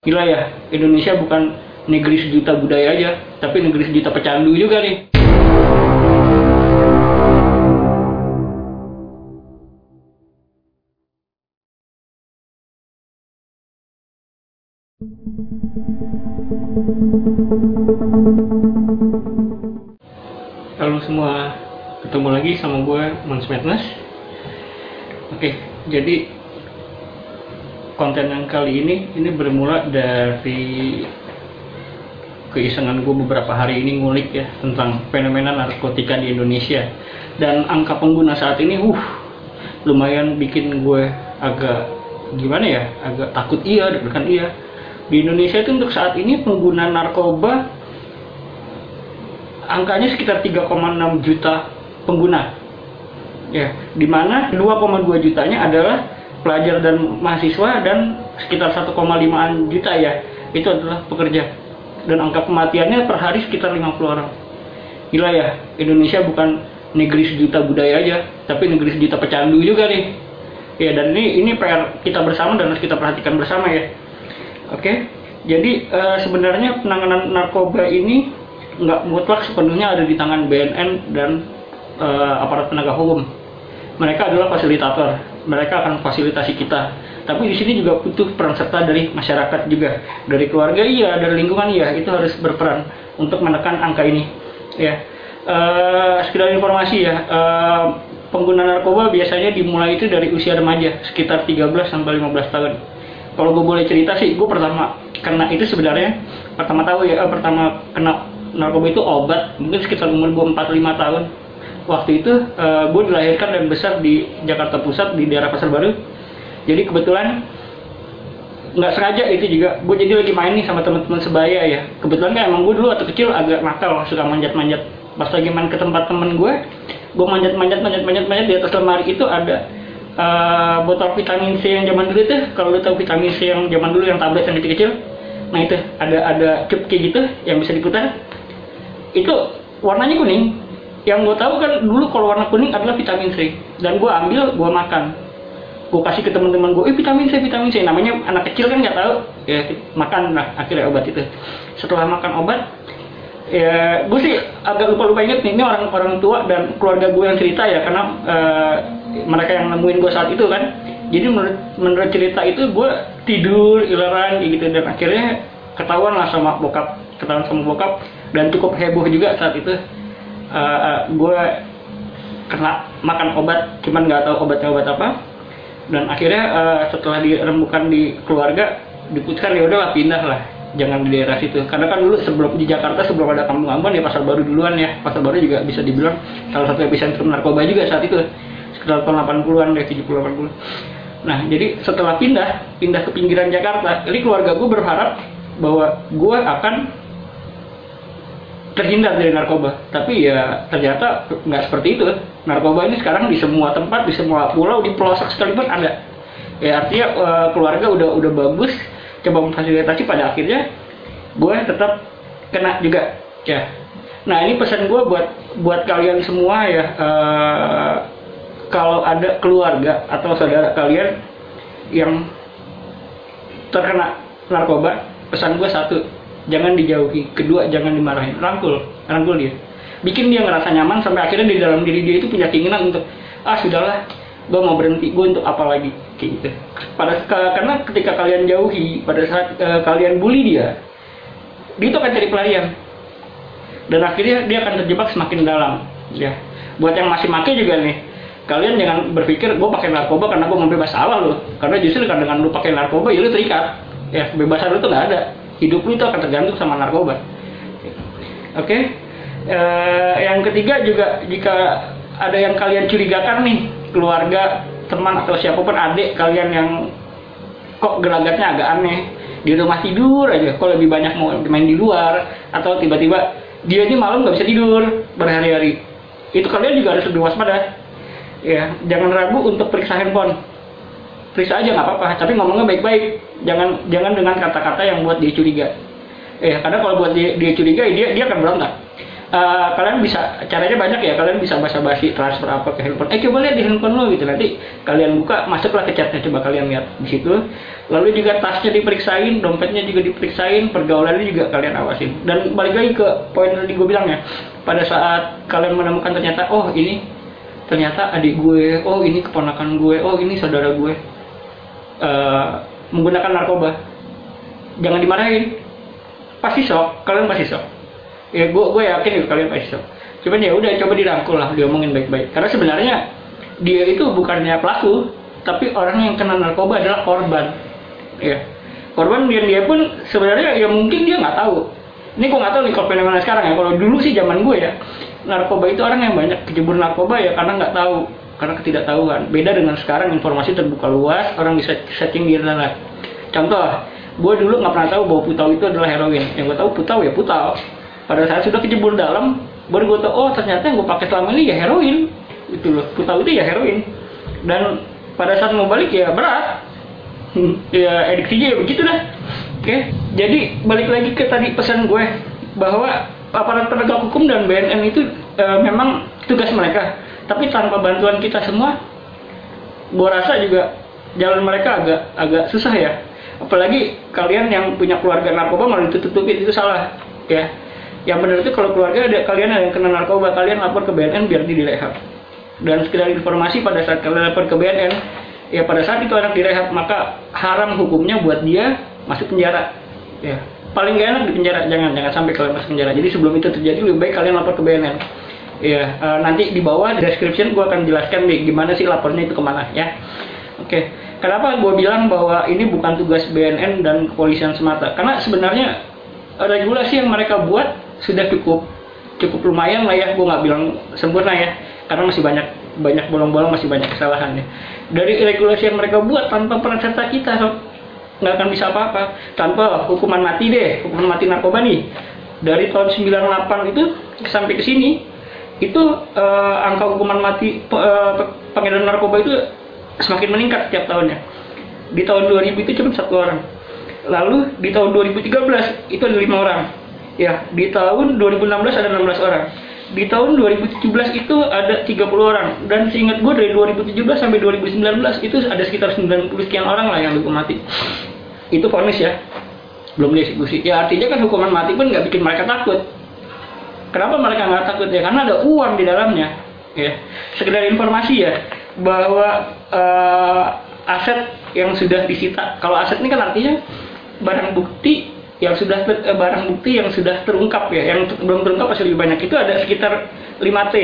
Gila ya, Indonesia bukan negeri sejuta budaya aja, tapi negeri sejuta pecandu juga nih. Halo semua, ketemu lagi sama gue Mons Madness. Oke, jadi konten yang kali ini ini bermula dari keisengan gue beberapa hari ini ngulik ya tentang fenomena narkotika di Indonesia. Dan angka pengguna saat ini uh lumayan bikin gue agak gimana ya agak takut iya deg-degan iya. Di Indonesia itu untuk saat ini pengguna narkoba angkanya sekitar 3,6 juta pengguna. Ya di mana 2,2 jutanya adalah pelajar dan mahasiswa dan sekitar 1,5 juta ya. Itu adalah pekerja. Dan angka kematiannya per hari sekitar 50 orang. Gila ya Indonesia bukan negeri sejuta budaya aja tapi negeri sejuta pecandu juga nih. Ya dan ini ini PR kita bersama dan harus kita perhatikan bersama ya. Oke jadi uh, sebenarnya penanganan narkoba ini nggak mutlak sepenuhnya ada di tangan BNN dan uh, aparat penegak hukum. Mereka adalah fasilitator mereka akan fasilitasi kita. Tapi di sini juga butuh peran serta dari masyarakat juga. Dari keluarga iya. Dari lingkungan iya. Itu harus berperan untuk menekan angka ini ya. Uh, sekedar informasi ya. Uh, pengguna narkoba biasanya dimulai itu dari usia remaja sekitar 13 sampai 15 tahun. Kalau gue boleh cerita sih gue pertama kena itu sebenarnya pertama tahu ya pertama kena narkoba itu obat mungkin sekitar umur gue 45 tahun waktu itu uh, gue dilahirkan dan besar di Jakarta Pusat di daerah Pasar Baru. Jadi kebetulan nggak sengaja itu juga. Gue jadi lagi main nih sama teman-teman sebaya ya. Kebetulan kan emang gue dulu waktu kecil agak nakal suka manjat-manjat. Pas lagi main ke tempat temen gue gue manjat-manjat manjat-manjat manjat di atas lemari itu ada uh, botol vitamin C yang zaman dulu itu kalau lu tahu vitamin C yang zaman dulu yang tablet yang kecil-kecil. Nah itu ada ada cup kayak gitu yang bisa diputar. Itu warnanya kuning yang gue tahu kan dulu kalau warna kuning adalah vitamin C. Dan gue ambil gue makan. Gue kasih ke teman-teman gue eh vitamin C vitamin C. Namanya anak kecil kan nggak tahu. Ya makan lah akhirnya obat itu. Setelah makan obat ya gue sih agak lupa lupa inget nih ini orang orang tua dan keluarga gue yang cerita ya karena uh, mereka yang nemuin gue saat itu kan. Jadi menurut menurut cerita itu gue tidur ileran gitu. Dan akhirnya ketahuan lah sama bokap ketahuan sama bokap. Dan cukup heboh juga saat itu uh, uh, gue kena makan obat cuman nggak tahu obatnya obat apa. Dan akhirnya uh, setelah dirembukan di keluarga diputuskan ya udahlah pindah lah. Jangan di daerah situ. Karena kan dulu sebelum di Jakarta sebelum ada kampung Ambon ya pasar baru duluan ya. Pasar baru juga bisa dibilang salah satu epicentrum narkoba juga saat itu. Sekitar tahun 80-an deh 70 80 nah jadi setelah pindah pindah ke pinggiran Jakarta. Jadi keluarga gue berharap bahwa gue akan terhindar dari narkoba. Tapi ya ternyata nggak seperti itu. Narkoba ini sekarang di semua tempat di semua pulau di pelosok sekalipun ada. Ya artinya uh, keluarga udah udah bagus coba memfasilitasi pada akhirnya gue tetap kena juga. Ya. Nah ini pesan gue buat buat kalian semua ya uh, kalau ada keluarga atau saudara kalian yang terkena narkoba pesan gue satu jangan dijauhi. Kedua jangan dimarahin. Rangkul. Rangkul dia. Bikin dia ngerasa nyaman sampai akhirnya di dalam diri dia itu punya keinginan untuk ah sudahlah gue mau berhenti gue untuk apa lagi? Kayak gitu. Pada karena ketika kalian jauhi pada saat uh, kalian bully dia dia itu akan cari pelarian. Dan akhirnya dia akan terjebak semakin dalam ya. Buat yang masih make juga nih kalian jangan berpikir gue pakai narkoba karena gue mau bebas. Salah loh karena justru dengan lu pakai narkoba ya lu terikat. Ya kebebasan lu tuh nggak ada hidup lu itu akan tergantung sama narkoba. Oke? Okay? uh, yang ketiga juga jika ada yang kalian curigakan nih keluarga teman atau siapa pun adik kalian yang kok gelagatnya agak aneh di rumah tidur aja kok lebih banyak mau main di luar atau tiba-tiba dia ini malam nggak bisa tidur berhari-hari. Itu kalian juga harus lebih waspada. Ya jangan ragu untuk periksa handphone periksa aja nggak apa-apa. Tapi ngomongnya baik-baik. Jangan jangan dengan kata-kata yang buat dia curiga. Ya karena kalau buat dia, dia curiga dia dia akan berontak uh, kalian bisa caranya banyak ya. Kalian bisa basa-basi transfer apa ke handphone. Eh coba lihat di handphone lo gitu. Nanti kalian buka masuklah ke chatnya. Coba kalian lihat di situ. Lalu juga tasnya diperiksain dompetnya juga diperiksain pergaulannya juga kalian awasin. Dan balik lagi ke poin tadi gue bilang ya pada saat kalian menemukan ternyata oh ini ternyata adik gue. Oh ini keponakan gue. Oh ini saudara gue uh, menggunakan narkoba. Jangan dimarahin. Pasti shock. Kalian pasti shock. Ya gue gue yakin itu kalian pasti shock. Cuman ya udah coba dirangkul lah diomongin baik-baik. Karena sebenarnya dia itu bukannya pelaku tapi orang yang kena narkoba adalah korban. Ya. Korban dia dia pun sebenarnya ya mungkin dia nggak tahu. Ini gue nggak tahu nih kalau fenomena sekarang ya. Kalau dulu sih zaman gue ya narkoba itu orang yang banyak kecebur narkoba ya karena nggak tahu karena ketidaktahuan. Beda dengan sekarang informasi terbuka luas orang bisa searching di internet. Contoh gue dulu nggak pernah tahu bahwa putau itu adalah heroin. Yang gue tahu putau ya putau. Pada saat sudah kecebur dalam baru gue tahu oh ternyata yang gue pakai selama ini ya heroin. Itu loh putau itu ya heroin. Dan pada saat mau balik ya berat. Ya ediksinya ya begitu dah. Oke jadi balik lagi ke tadi pesan gue bahwa aparat penegak hukum dan BNN itu e, memang tugas mereka. Tapi tanpa bantuan kita semua, gua rasa juga jalan mereka agak agak susah ya. Apalagi kalian yang punya keluarga narkoba malah ditutup-tutupin itu salah ya. Yang benar itu kalau keluarga ada kalian ada yang kena narkoba, kalian lapor ke BNN biar direhab. Dan sekedar informasi pada saat kalian lapor ke BNN, ya pada saat itu anak direhab maka haram hukumnya buat dia masuk penjara. Ya, paling gak enak di penjara jangan jangan sampai kalian masuk penjara jadi sebelum itu terjadi lebih baik kalian lapor ke BNN ya uh, nanti di bawah description gue akan jelaskan nih gimana sih lapornya itu ke mana ya oke okay. kenapa gue bilang bahwa ini bukan tugas BNN dan kepolisian semata karena sebenarnya regulasi yang mereka buat sudah cukup cukup lumayan lah ya gue nggak bilang sempurna ya karena masih banyak banyak bolong-bolong masih banyak kesalahan ya dari regulasi yang mereka buat tanpa peran serta kita nggak akan bisa apa-apa. Contoh hukuman mati deh, hukuman mati narkoba nih. Dari tahun 98 itu sampai ke sini itu uh, angka hukuman mati uh, pengedaran narkoba itu semakin meningkat setiap tahunnya. Di tahun 2000 itu cuma satu orang. Lalu di tahun 2013 itu ada lima orang. Ya, di tahun 2016 ada 16 orang. Di tahun 2017 itu ada 30 orang dan seingat gue dari 2017 sampai 2019 itu ada sekitar 90 sekian orang lah yang dihukum mati itu vonis ya belum dieksekusi ya artinya kan hukuman mati pun nggak bikin mereka takut kenapa mereka nggak takut ya? Karena ada uang di dalamnya. Ya. Sekedar informasi ya bahwa uh, aset yang sudah disita. Kalau aset ini kan artinya barang bukti yang sudah ter, eh, barang bukti yang sudah terungkap ya. Yang belum terungkap masih lebih banyak. Itu ada sekitar 5 T.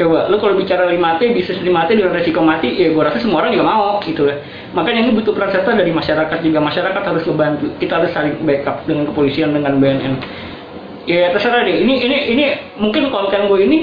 Coba lu kalau bicara 5T bisnis 5T dengan resiko mati ya gue rasa semua orang juga mau gitu lah. Makanya ini butuh peran serta dari masyarakat juga. Masyarakat harus membantu kita harus saling backup dengan kepolisian dengan BNN ya terserah deh. Ini ini ini mungkin konten gue ini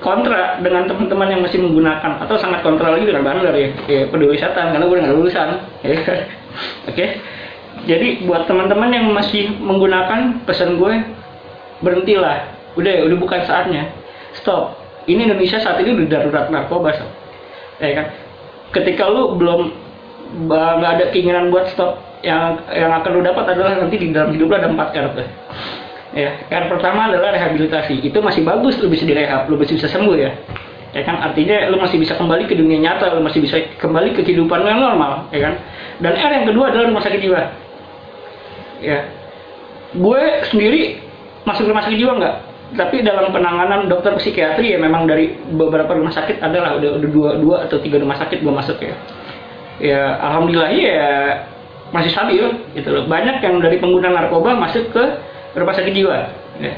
kontra dengan teman-teman yang masih menggunakan atau sangat kontra lagi dengan bandar ya, ya peduli setan karena gue nggak lulusan. Ya. oke. Okay? jadi buat teman-teman yang masih menggunakan pesan gue berhentilah. Udah udah bukan saatnya. Stop. Ini Indonesia saat ini udah darurat narkoba so. ya kan? Ketika lu belum nggak ada keinginan buat stop yang yang akan lu dapat adalah nanti di dalam hidup lu ada empat tuh ya R pertama adalah rehabilitasi. Itu masih bagus lu bisa direhab lu bisa sembuh ya. Ya kan? Artinya lu masih bisa kembali ke dunia nyata lu masih bisa kembali ke kehidupan yang normal ya kan? Dan R yang kedua adalah rumah sakit jiwa. Ya. Gue sendiri masuk rumah sakit jiwa nggak? Tapi dalam penanganan dokter psikiatri ya memang dari beberapa rumah sakit adalah udah, udah dua, dua atau tiga rumah sakit gue masuk ya. Ya alhamdulillah ya masih stabil gitu loh. Banyak yang dari pengguna narkoba masuk ke rumah sakit jiwa. Ya.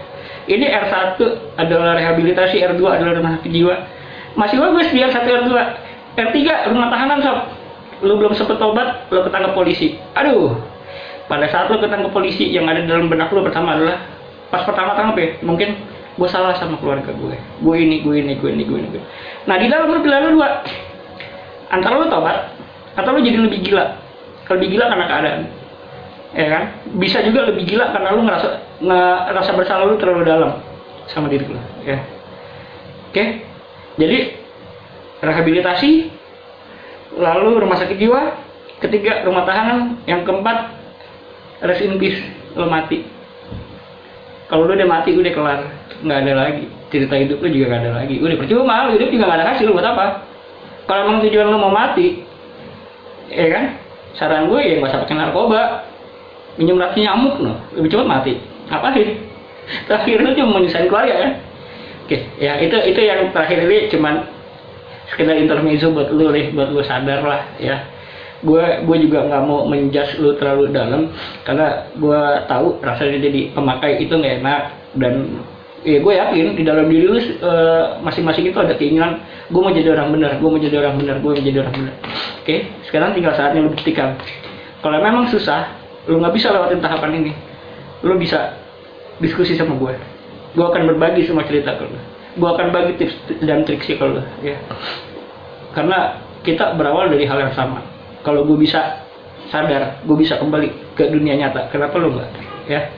ini R1 adalah rehabilitasi R2 adalah rumah sakit jiwa. Masih bagus di R1 R2 R3 rumah tahanan sob. Lu belum sempet tobat lu ketangkap polisi. Aduh. Pada saat lu ketangkap polisi yang ada dalam benak lu pertama adalah pas pertama tangkap ya mungkin gue salah sama keluarga gue gue ini gue ini gue ini gue ini gue. nah di dalam lu pilihan lu dua. Antara lu tobat atau lu jadi lebih gila. Lebih gila karena keadaan ya kan? Bisa juga lebih gila karena lu ngerasa ngerasa bersalah lu terlalu dalam sama diri lu ya. Oke? Jadi rehabilitasi lalu rumah sakit jiwa ketiga rumah tahanan yang keempat rest in peace lo mati. Kalau lu udah mati udah kelar nggak ada lagi. Cerita hidup lu juga nggak ada lagi. Udah percuma lu hidup juga nggak ada hasil buat apa? Kalau emang tujuan lu mau mati ya kan? Saran gue ya nggak usah pakai narkoba minum racun nyamuk no. Lebih cepat mati. Apa sih terakhir lu cuma menyusahin keluarga kan oke ya itu itu yang terakhir ini cuman sekedar intermezzo buat lu nih buat lu sadar lah ya. Gue gue juga nggak mau menjas lu terlalu dalam karena gue tahu rasanya jadi pemakai itu nggak enak dan ya gue yakin di dalam diri lu uh, masing-masing itu ada keinginan gue mau jadi orang benar gue mau jadi orang benar gue mau jadi orang benar. Oke sekarang tinggal saatnya lu buktikan kalau memang susah lu nggak bisa lewatin tahapan ini. Lu bisa diskusi sama gue gue akan berbagi semua cerita ke lu. Gue akan bagi tips dan trik sih ke lu ya. Karena kita berawal dari hal yang sama. Kalau gue bisa sadar gue bisa kembali ke dunia nyata kenapa lu nggak? Ya.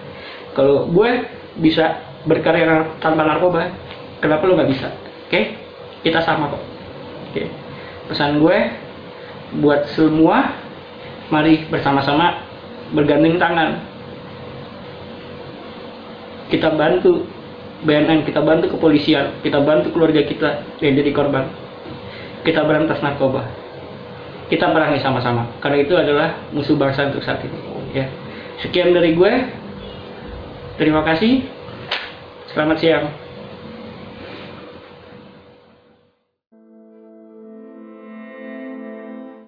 Kalau gue bisa berkarya tanpa narkoba kenapa lu nggak bisa? Oke? Kita sama kok. Oke. Pesan gue buat semua mari bersama-sama bergandeng tangan. Kita bantu BNN kita bantu kepolisian kita bantu keluarga kita yang jadi korban. Kita berantas narkoba. Kita perangi sama-sama. Karena itu adalah musuh bangsa untuk saat ini. Ya. Sekian dari gue. Terima kasih. Selamat siang